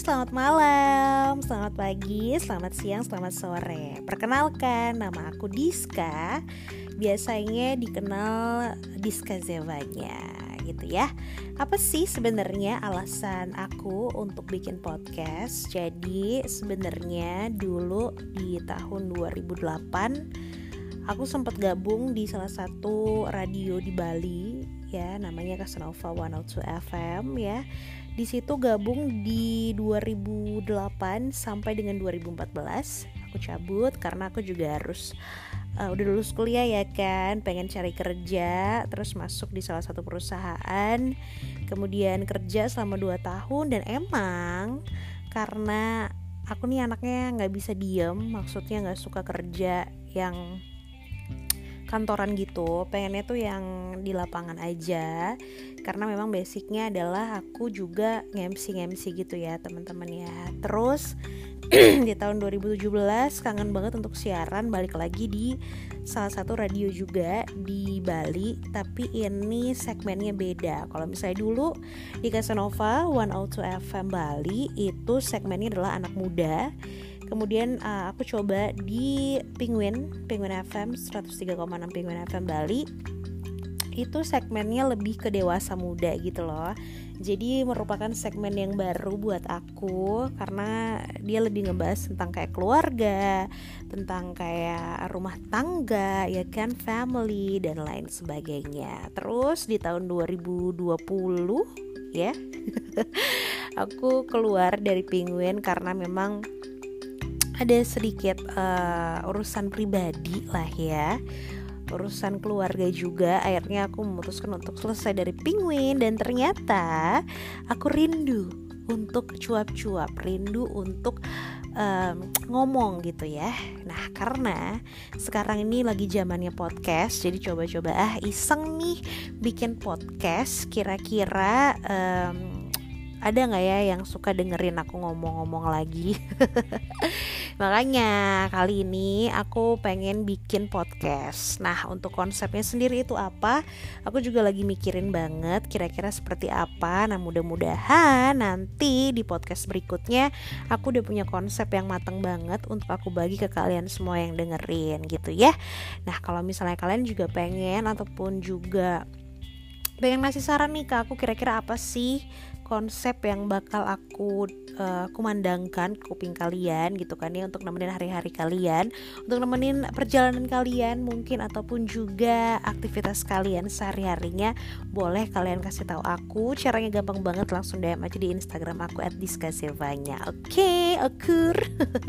selamat malam, selamat pagi, selamat siang, selamat sore. Perkenalkan, nama aku Diska. Biasanya dikenal Diska Zevanya, gitu ya. Apa sih sebenarnya alasan aku untuk bikin podcast? Jadi sebenarnya dulu di tahun 2008 aku sempat gabung di salah satu radio di Bali ya namanya Casanova 102 FM ya. Di situ gabung di 2008 sampai dengan 2014 aku cabut karena aku juga harus uh, udah lulus kuliah ya kan? Pengen cari kerja terus masuk di salah satu perusahaan. Kemudian kerja selama 2 tahun dan emang karena aku nih anaknya nggak bisa diem maksudnya nggak suka kerja yang kantoran gitu pengennya tuh yang di lapangan aja. Karena memang basicnya adalah aku juga ngemsi ngemsi gitu ya teman-teman ya. Terus di tahun 2017 kangen banget untuk siaran balik lagi di salah satu radio juga di Bali. Tapi ini segmennya beda. Kalau misalnya dulu di Casanova 102 FM Bali itu segmennya adalah anak muda kemudian uh, aku coba di Penguin Penguin FM 103,6 Penguin FM Bali. Itu segmennya lebih ke dewasa muda gitu loh. Jadi merupakan segmen yang baru buat aku karena dia lebih ngebahas tentang kayak keluarga tentang kayak rumah tangga ya kan family dan lain sebagainya. Terus di tahun 2020 ya aku keluar dari penguin karena memang ada sedikit uh, urusan pribadi lah ya. Urusan keluarga juga. Akhirnya aku memutuskan untuk selesai dari penguin. Dan ternyata aku rindu untuk cuap-cuap rindu untuk um, ngomong gitu ya. Nah karena sekarang ini lagi zamannya podcast jadi coba-coba ah iseng nih bikin podcast. Kira-kira ada nggak ya yang suka dengerin aku ngomong-ngomong lagi? Makanya kali ini aku pengen bikin podcast. Nah untuk konsepnya sendiri itu apa? Aku juga lagi mikirin banget kira-kira seperti apa. Nah mudah-mudahan nanti di podcast berikutnya aku udah punya konsep yang matang banget untuk aku bagi ke kalian semua yang dengerin gitu ya. Nah kalau misalnya kalian juga pengen ataupun juga pengen ngasih saran nih ke aku kira-kira apa sih konsep yang bakal aku uh, kumandangkan kuping kalian gitu kan ya untuk nemenin hari-hari kalian untuk nemenin perjalanan kalian mungkin ataupun juga aktivitas kalian sehari-harinya boleh kalian kasih tahu aku. Caranya gampang banget langsung DM aja di Instagram aku @diskasevanya oke okay, akur.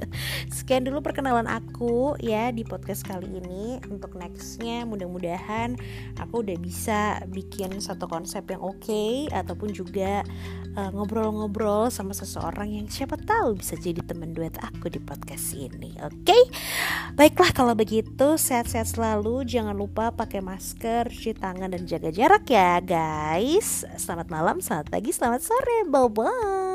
Sekian dulu perkenalan aku ya di podcast kali ini. Untuk nextnya mudah-mudahan aku udah bisa bikin satu konsep yang oke okay, ataupun juga Eh, ngobrol-ngobrol uh, sama seseorang yang siapa tahu bisa jadi teman duet aku di podcast ini. Oke, okay? baiklah kalau begitu sehat-sehat selalu. Jangan lupa pakai masker, cuci tangan dan jaga jarak ya guys. Selamat malam, selamat pagi, selamat sore, bye bye.